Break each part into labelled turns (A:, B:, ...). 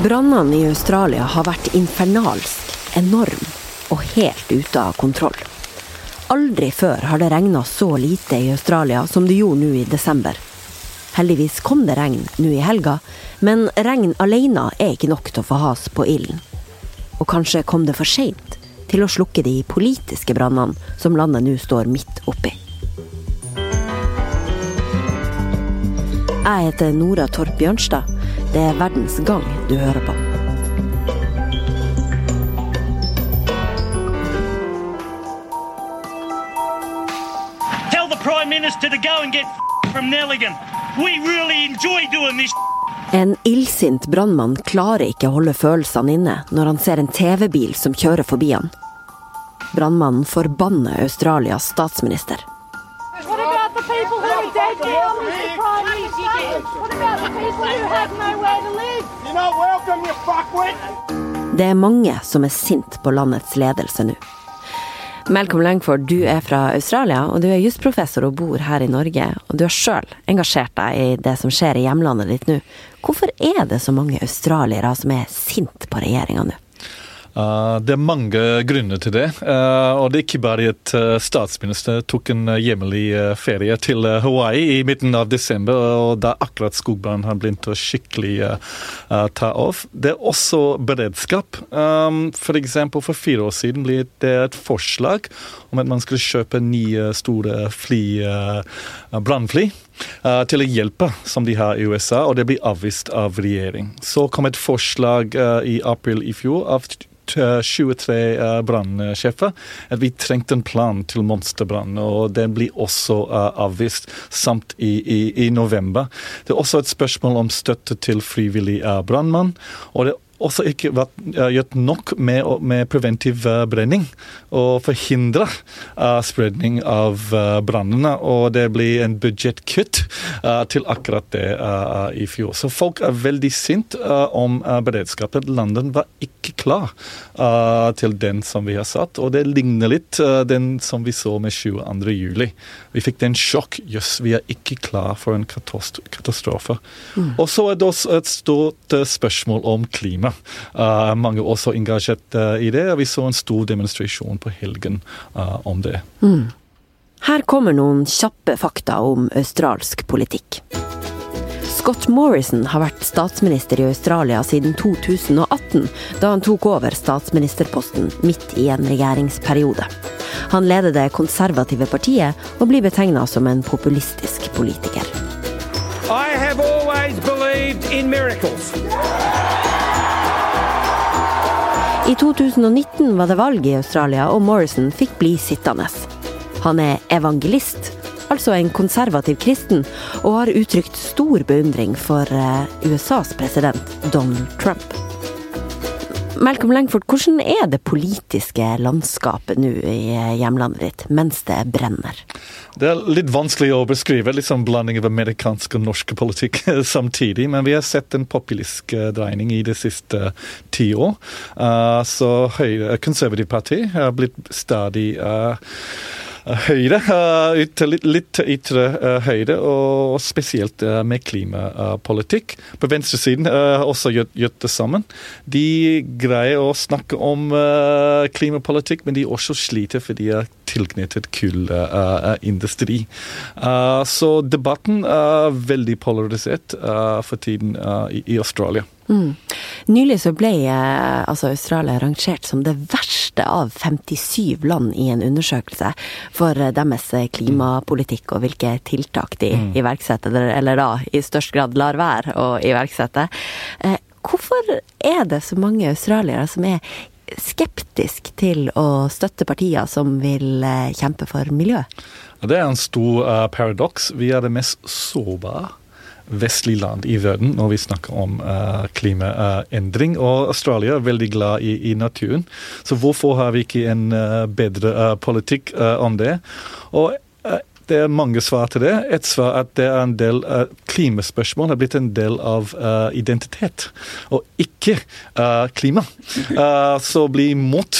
A: Brannene i Australia har vært infernalsk, enorm og helt ute av kontroll. Aldri før har det regna så lite i Australia som det gjorde nå i desember. Heldigvis kom det regn nå i helga, men regn alene er ikke nok til å få has på ilden. Og kanskje kom det for seint til å slukke de politiske brannene som landet nå står midt oppi. Jeg heter Nora Torp Bjørnstad. Det er Verdens Gang du hører på.
B: Tell the Prime Minister to go and get from Nelligan. We really enjoy doing this.
A: En illsint brannmann klarer ikke å holde følelsene inne når han ser en TV-bil som kjører forbi han. Brannmannen forbanner Australias statsminister.
C: What about the people who are dead now, Mr Prime Minister? What about the people who have nowhere
A: Det er mange som er sint på landets ledelse nå. Malcolm Langford, du er fra Australia, og du er jusprofessor og bor her i Norge. Og du har sjøl engasjert deg i det som skjer i hjemlandet ditt nå. Hvorfor er det så mange australiere som er sint på regjeringa nå?
D: Det er mange grunner til det. Uh, og det er ikke bare at uh, statsminister tok en hjemlig ferie til Hawaii i midten av desember, og da akkurat skogbrannen har begynt å skikkelig ta av. Det er også beredskap. Um, for eksempel for fire år siden ble det et forslag om at man skulle kjøpe nye store fly, brannfly. Uh, til å hjelpe, som de har i USA, og det blir avvist av regjering. Så kom et forslag uh, i april i fjor av 23 uh, brannsjefer at vi trengte en plan til monsterbrann, og den blir også avvist, samt i, i, i, november. Det er også et spørsmål om støtte til frivillig brannmann. og det er også ikke vært gjort nok med, med preventiv brenning og forhindre uh, spredning av uh, brannene. Og det blir en budsjettkutt uh, til akkurat det i fjor. Så folk er veldig sint om beredskapen. Landet var ikke klar til den som vi har satt, og det ligner litt den som vi så med 22. juli. Vi fikk den sjokk. Jøss, vi er ikke klar for en katastrofe. Mm. Og så er det også et stort spørsmål om klima. Uh, mange også engasjert uh, i det, og vi så en stor demonstrasjon på helgen uh, om det. Mm.
A: Her kommer noen kjappe fakta om australsk politikk. Scott Morrison har vært statsminister i Australia siden 2018, da han tok over statsministerposten midt i en regjeringsperiode. Han leder det konservative partiet og blir betegna som en populistisk politiker. I have always believed in miracles. I 2019 var det valg i Australia, og Morrison fikk bli sittende. Han er evangelist, altså en konservativ kristen, og har uttrykt stor beundring for eh, USAs president Donald Trump. Malcolm Langford, hvordan er det politiske landskapet nå i eh, hjemlandet ditt mens det brenner?
D: Det er litt vanskelig å beskrive, litt sånn blanding av amerikansk og norsk politikk samtidig. Men vi har sett en populistisk eh, dreining i de siste ti år. Så Høyre, konservativt parti har blitt stadig høyre, ut, litt, litt ytre uh, høyre, og spesielt med klimapolitikk. På venstresiden også gjort, gjort, det sammen. De greier å snakke om klimapolitikk, men de også sliter fordi de er tilknyttet kullindustri. så debatten er veldig polarisert for tiden i Australia. Mm.
A: Nylig så ble eh, altså Australia rangert som det verste av 57 land i en undersøkelse for eh, deres eh, klimapolitikk og hvilke tiltak de mm. iverksetter, eller da i størst grad lar være å iverksette. Hvorfor er det så mange australiere som er skeptisk til å støtte partier som vil kjempe for miljø?
D: Det er en stor uh, paradoks. Vi er det mest sårbare vestlig land i verden når vi snakker om uh, klimaendring. og Australia er veldig glad i, i, naturen, så hvorfor har vi ikke en uh, bedre uh, politikk om det? Og Det er mange svar til det. Et svar er at det er en del uh, klimaspørsmål har blitt en del av uh, identitet, og ikke uh, klima. så bli mot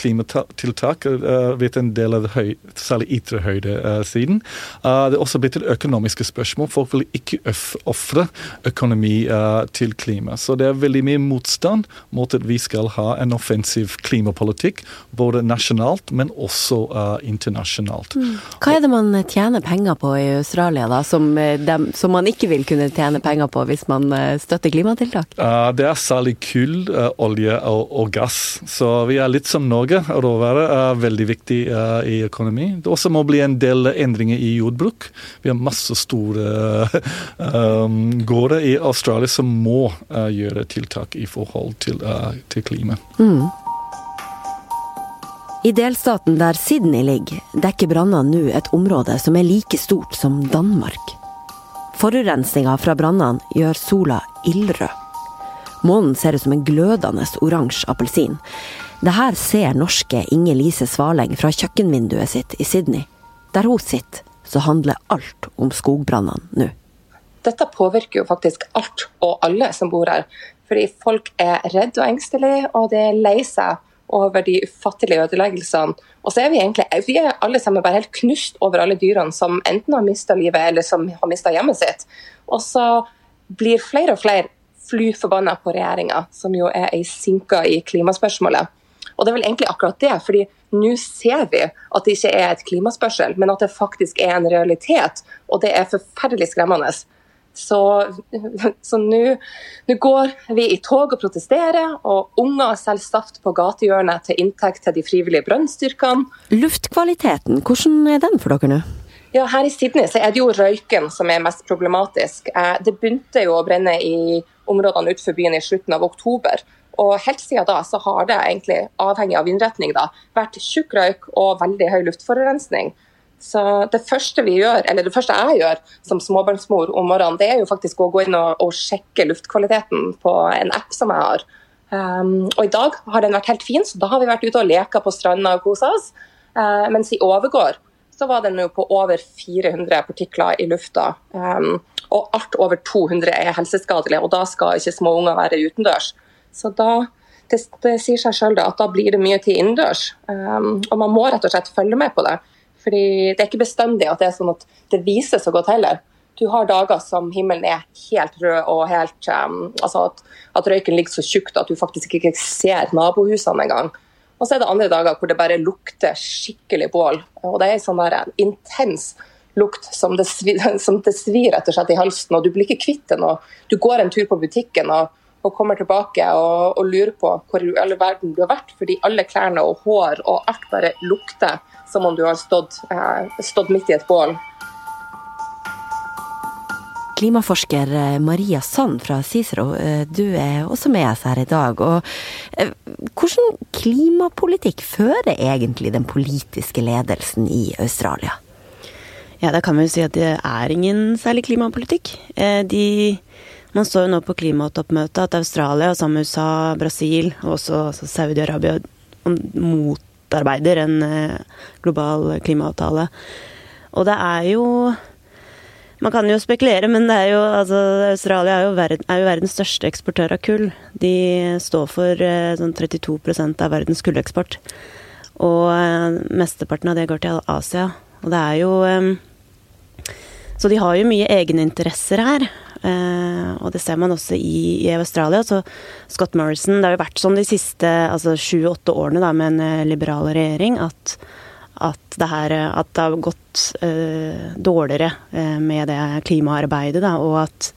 D: klimatiltak uh, blitt en del av høy, særlig ytre høydesiden. det er også blitt et økonomiske spørsmål. Folk vil ikke ofre økonomi til klima. Så det er veldig mye motstand mot at vi skal ha en offensiv klimapolitikk, både nasjonalt, men også internasjonalt. Mm.
A: Hva er det man tjener penger på i Australia, da, som, dem, som man ikke vil kunne tjene penger på hvis man støtter klimatiltak?
D: det er særlig kull, olje og, og gass. Så vi er litt som Norge. Råvare er veldig viktig uh, i økonomi. Det også må bli en del endringer i jordbruk. Vi har masse store um, gårder i Australia som må uh, gjøre tiltak i forhold til, uh, til klima. Mm.
A: I delstaten der Sydney ligger, dekker brannene nå et område som er like stort som Danmark. Forurensninga fra brannene gjør sola ildrød. Månen ser ut som en glødende oransje appelsin. Det her ser norske Inger Lise Svaleng fra kjøkkenvinduet sitt i Sydney. Der hun sitter, så handler alt om skogbrannene nå.
E: Dette påvirker jo faktisk alt og alle som bor her. Fordi folk er redde og engstelige, og de er lei seg over de ufattelige ødeleggelsene. Og så er vi egentlig vi er alle sammen bare helt knust over alle dyrene som enten har mista livet eller som har mista hjemmet sitt. Og så blir flere og flere fly forbanna på regjeringa, som jo er ei sinke i klimaspørsmålet. Og det er vel egentlig akkurat det, fordi nå ser vi at det ikke er et klimaspørsel, men at det faktisk er en realitet. Og det er forferdelig skremmende. Så, så nå går vi i tog og protesterer, og unger selger saft på gatehjørnet til inntekt til de frivillige brønnstyrkene.
A: Luftkvaliteten, hvordan er den for dere nå?
E: Ja, Her i Sydney så er det jo røyken som er mest problematisk. Eh, det begynte jo å brenne i områdene utenfor byen i slutten av oktober. Og Helt siden da så har det egentlig, avhengig av vindretning, da, vært tjukk røyk og veldig høy luftforurensning. Så Det første vi gjør, eller det første jeg gjør som småbarnsmor om morgenen, det er jo faktisk å gå inn og, og sjekke luftkvaliteten på en app som jeg har. Um, og I dag har den vært helt fin, så da har vi vært ute og leka på stranda og kosa oss. Uh, mens i overgår så var den jo på over 400 partikler i lufta. Um, og alt over 200 er helseskadelige, og da skal ikke små unger være utendørs. Så da, det, det sier seg sjøl at da blir det mye tid innendørs. Um, og man må rett og slett følge med på det. Fordi det er ikke bestandig at det er sånn at det viser så godt heller. Du har dager som himmelen er helt rød og helt um, altså at, at, røyken ligger så tjukt at du faktisk ikke ser nabohusene engang. Og så er det andre dager hvor det bare lukter skikkelig bål. Og det er sånn der intens lukt som det, svir, som det svir rett og slett i halsen, og du blir ikke kvitt den. Du går en tur på butikken og og kommer tilbake og, og, lurer på hvor i all verden du har vært, fordi alle klærne og hår og alt bare lukter som om du har stått, eh, stått midt i et bål.
A: Klimaforsker eh, Maria Sand fra Cicero, eh, du er også med oss her i dag. Og eh, hvordan klimapolitikk fører egentlig den politiske ledelsen i Australia?
F: Ja, da kan vi jo si at det er ingen særlig klimapolitikk. De man så jo nå på klimatoppmøtet at Australia sammen med USA, Brasil og også Saudi-Arabia motarbeider en eh, global klimaavtale. Og det er jo Man kan jo spekulere, men er jo, altså, Australia er jo, verden, er jo, verdens største eksportør av kull. De står for eh, sånn 32% av verdens kulleksport. Og eh, mesteparten av det går til Asia. Og det er jo Så de har jo mye egeninteresser her. Uh, og det ser man også i, i, Australia. Så Scott Morrison Det har jo vært sånn de siste altså sju-åtte årene da, med en uh, liberal regjering at, at, det her, at, det har gått eh, dårligere med det klimaarbeidet. Da, og at,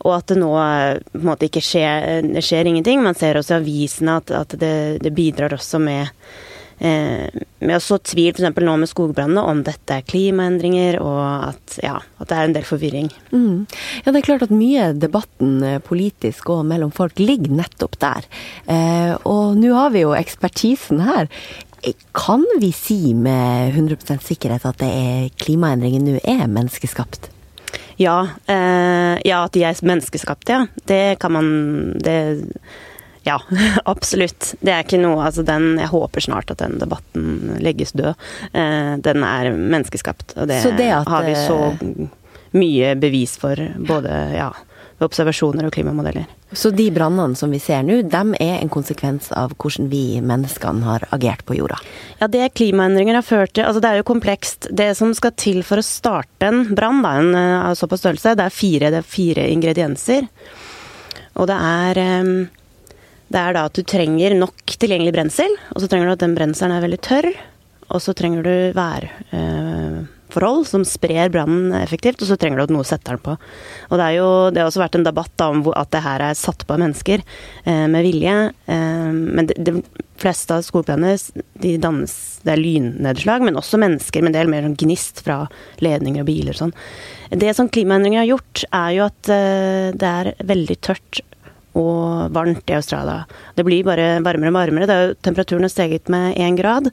F: og at det nå på en måte ikke skjer, skjer ingenting. Man ser også i avisene at, at det, det bidrar også med Eh, med å så tvil f.eks. nå med skogbrannene om dette er klimaendringer, og at, ja, at det er en del forvirring.
A: Mm. Ja, det er klart at mye debatten eh, politisk og mellom folk ligger nettopp der. Eh, og nå har vi jo ekspertisen her. Kan vi si med 100% sikkerhet at det er klimaendringer nå er menneskeskapt?
F: Ja, eh, ja, at de er menneskeskapte, ja. Det kan man det Ja, absolutt. Det er ikke noe Altså, den Jeg håper snart at den debatten legges død. Eh, den er menneskeskapt, og det,
A: det at,
F: har vi så mye bevis for, både ja, ved observasjoner og klimamodeller.
A: Så de brannene som vi ser nå, dem er en konsekvens av hvordan vi menneskene har agert på jorda?
F: Ja, det klimaendringer har ført til Altså, det er jo komplekst. Det som skal til for å starte en brann, en av såpass størrelse, det er fire, det er fire ingredienser. Og det er det er da at du trenger nok tilgjengelig brensel, og så trenger du at den brenselen er veldig tørr. Og så trenger du værforhold som sprer brannen effektivt, og så trenger du at noe setter den på. Og det, jo, det har også vært en debatt om at det her er satt på av mennesker eh, med vilje. Eh, men de, de, fleste av skogbranner de dannes Det er lynnedslag, men også mennesker. med en del mer sånn gnist fra ledninger og biler og sånn. Det som klimaendringer har gjort, er jo at eh, det er veldig tørt og varmt i Australia. Det blir bare varmere og varmere. Det er, temperaturen har steget med én grad.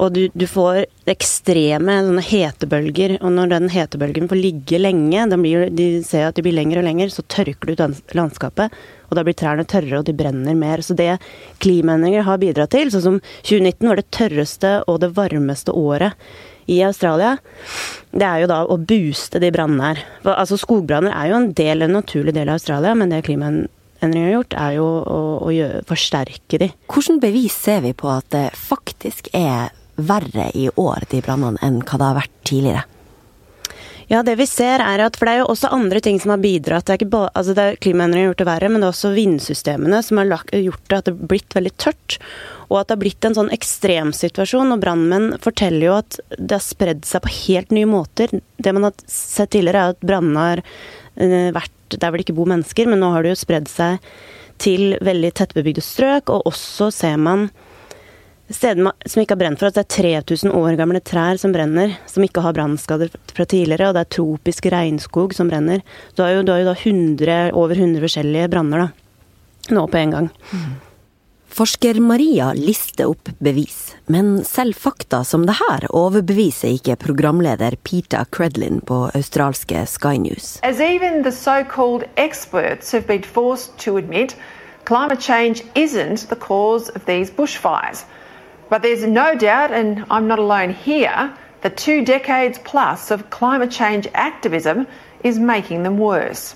F: Og du, du, får ekstreme sånne hetebølger. Og når den hetebølgen får ligge lenge, blir, de ser at de blir lengre og lengre, så tørker du ut landskapet. Og da blir trærne tørrere, og de brenner mer. Så det klimaendringer har bidratt til, sånn som 2019 var det tørreste og det varmeste året i Australia, det er jo da å booste de brannene her. Altså Skogbranner er jo en del, en naturlig del av Australia, men det klimaet endringer gjort, er jo å, å gjøre, forsterke de.
A: Hvordan bevis ser vi på at det faktisk er verre i år, de brannene, enn hva det har vært tidligere?
F: Ja, det vi ser er at For det er jo også andre ting som har bidratt. Det er ikke bare, altså det Klimaendringer har gjort det verre, men det er også vindsystemene som har gjort det at det har blitt veldig tørt. Og at det har blitt en sånn ekstremsituasjon. Og brannmenn forteller jo at det har spredd seg på helt nye måter. Det man har sett tidligere, er at brannene har eh, vært der hvor det ikke bor mennesker, men nå har det jo spredd seg til veldig tettbebygde strøk, og også ser man steder som ikke har brent for. At det er 3000 år gamle trær som brenner, som ikke har brannskader fra tidligere. Og det er tropisk regnskog som brenner. Du har jo, du har jo da 100, over 100 forskjellige branner da, nå på en gang. Mm.
A: Forsker Maria lister opp bevis, men selv fakta som det her overbeviser ikke programleder Peter Credlin på australske Sky News.
G: As even the so-called experts have been forced to admit, climate change isn't the cause of these bushfires. But there's no doubt, and I'm not alone here, that two decades plus of climate change activism is making them worse.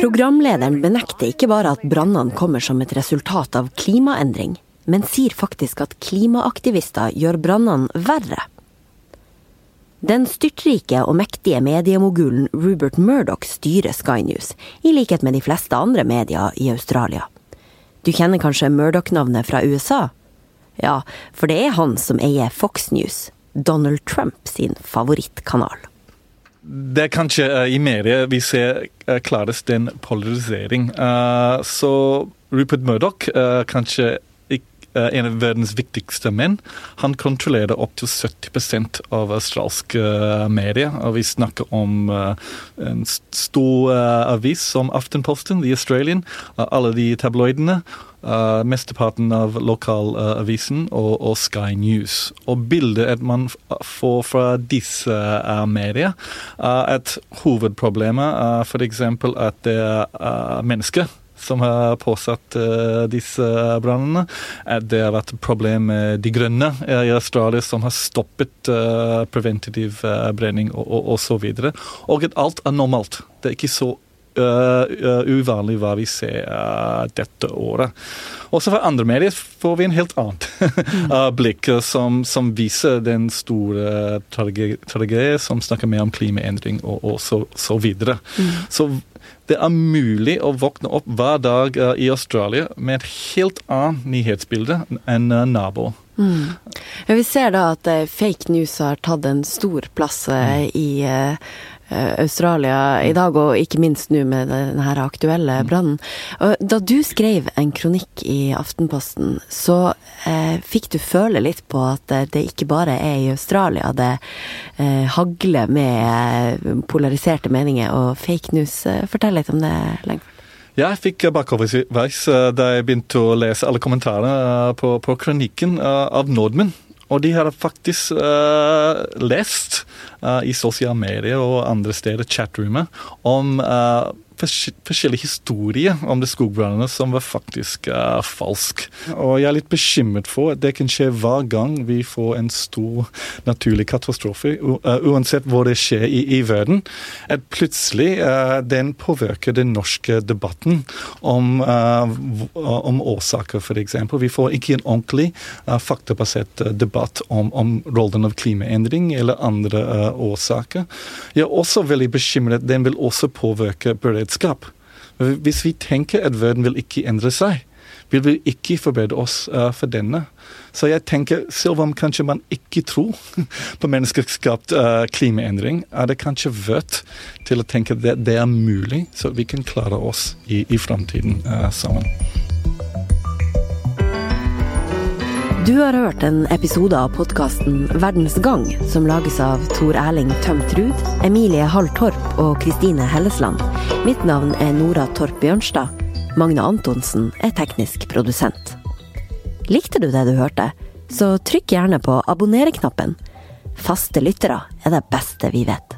A: Programlederen benekter ikke bare at brannene kommer som et resultat av klimaendring, men sier faktisk at klimaaktivister gjør brannene verre. Den styrtrike og mektige mediemogulen Rupert Murdoch styrer Sky News, i likhet med de fleste andre medier i Australia. Du kjenner kanskje Murdoch-navnet fra USA? Ja, for det er han som eier Fox News, Donald Trump sin favorittkanal
D: det er kanskje uh, i media vi ser uh, klarest en polarisering. Uh, så Rupert Murdoch, kanskje en av verdens viktigste menn, han kontrollerer opptil 70% av australske medier. Og vi snakker om en stor avis som Aftenposten, The Australian, alle de tabloidene. Uh, mesteparten av lokalavisen uh, og, og, Sky News. Og bildet man får fra disse uh, medier, er at hovedproblemet er f.eks. at det er mennesker som har påsatt uh, disse brannene. At Det har vært et problem med De Grønne i Australia, som har stoppet uh, preventativ brenning og, og, og, videre. Og at alt er normalt. Det er ikke så uh, uvanlig hva vi ser uh, dette året. Også for andre medier får vi en helt annet uh, blikk, som, som, viser den store tragedien, som snakker mer om klimaendring og, og så, så, videre. Mm. Så det er mulig å våkne opp hver dag i Australia med et helt annet nyhetsbilde enn nabo. Mm.
A: Ja, vi ser da at fake news har tatt en stor plass mm. i Australia i dag, og ikke minst nå med denne aktuelle mm. brannen. Da du skrev en kronikk i Aftenposten, så eh, fikk du føle litt på at det ikke bare er i Australia det eh, hagler med eh, polariserte meninger og fake news. Eh, fortell litt om det, Lengford.
D: Jeg fikk bakoverveis da jeg begynte å lese alle kommentarene på, på kronikken av nordmenn. Og de har faktisk uh, lest uh, i sosiale medier og andre steder, chatroomer, om uh, forskjellige historier om de skogbrannene som var faktisk uh, falsk. Og jeg er litt bekymret for at det kan skje hver gang vi får en stor naturlig katastrofe, uh, uansett hvor det skjer i, i verden, at plutselig uh, den påvirker den norske debatten om, om årsaker, f.eks. Vi får ikke en ordentlig faktabasert debatt om, om rollen av klimaendring eller andre årsaker. Jeg er også veldig bekymret. Den vil også påvirke beredskap. Hvis vi tenker at verden vil ikke endre seg, vil vi ikke forberede oss uh, for denne. Så jeg tenker, selv om kanskje man ikke tror på menneskeskapt uh, klimaendring, er det kanskje verdt til å tenke at det, er mulig, så vi kan klare oss i, i framtiden uh, sammen.
A: Du har hørt en episode av podkasten Verdens gang, som lages av Tor Erling Tømt Ruud, Emilie Hall Torp og Kristine Hellesland. Mitt navn er Nora Torp Bjørnstad. Magne Antonsen er teknisk produsent. Likte du det du hørte, så trykk gjerne på abonner-knappen. Faste lyttere er det beste vi vet.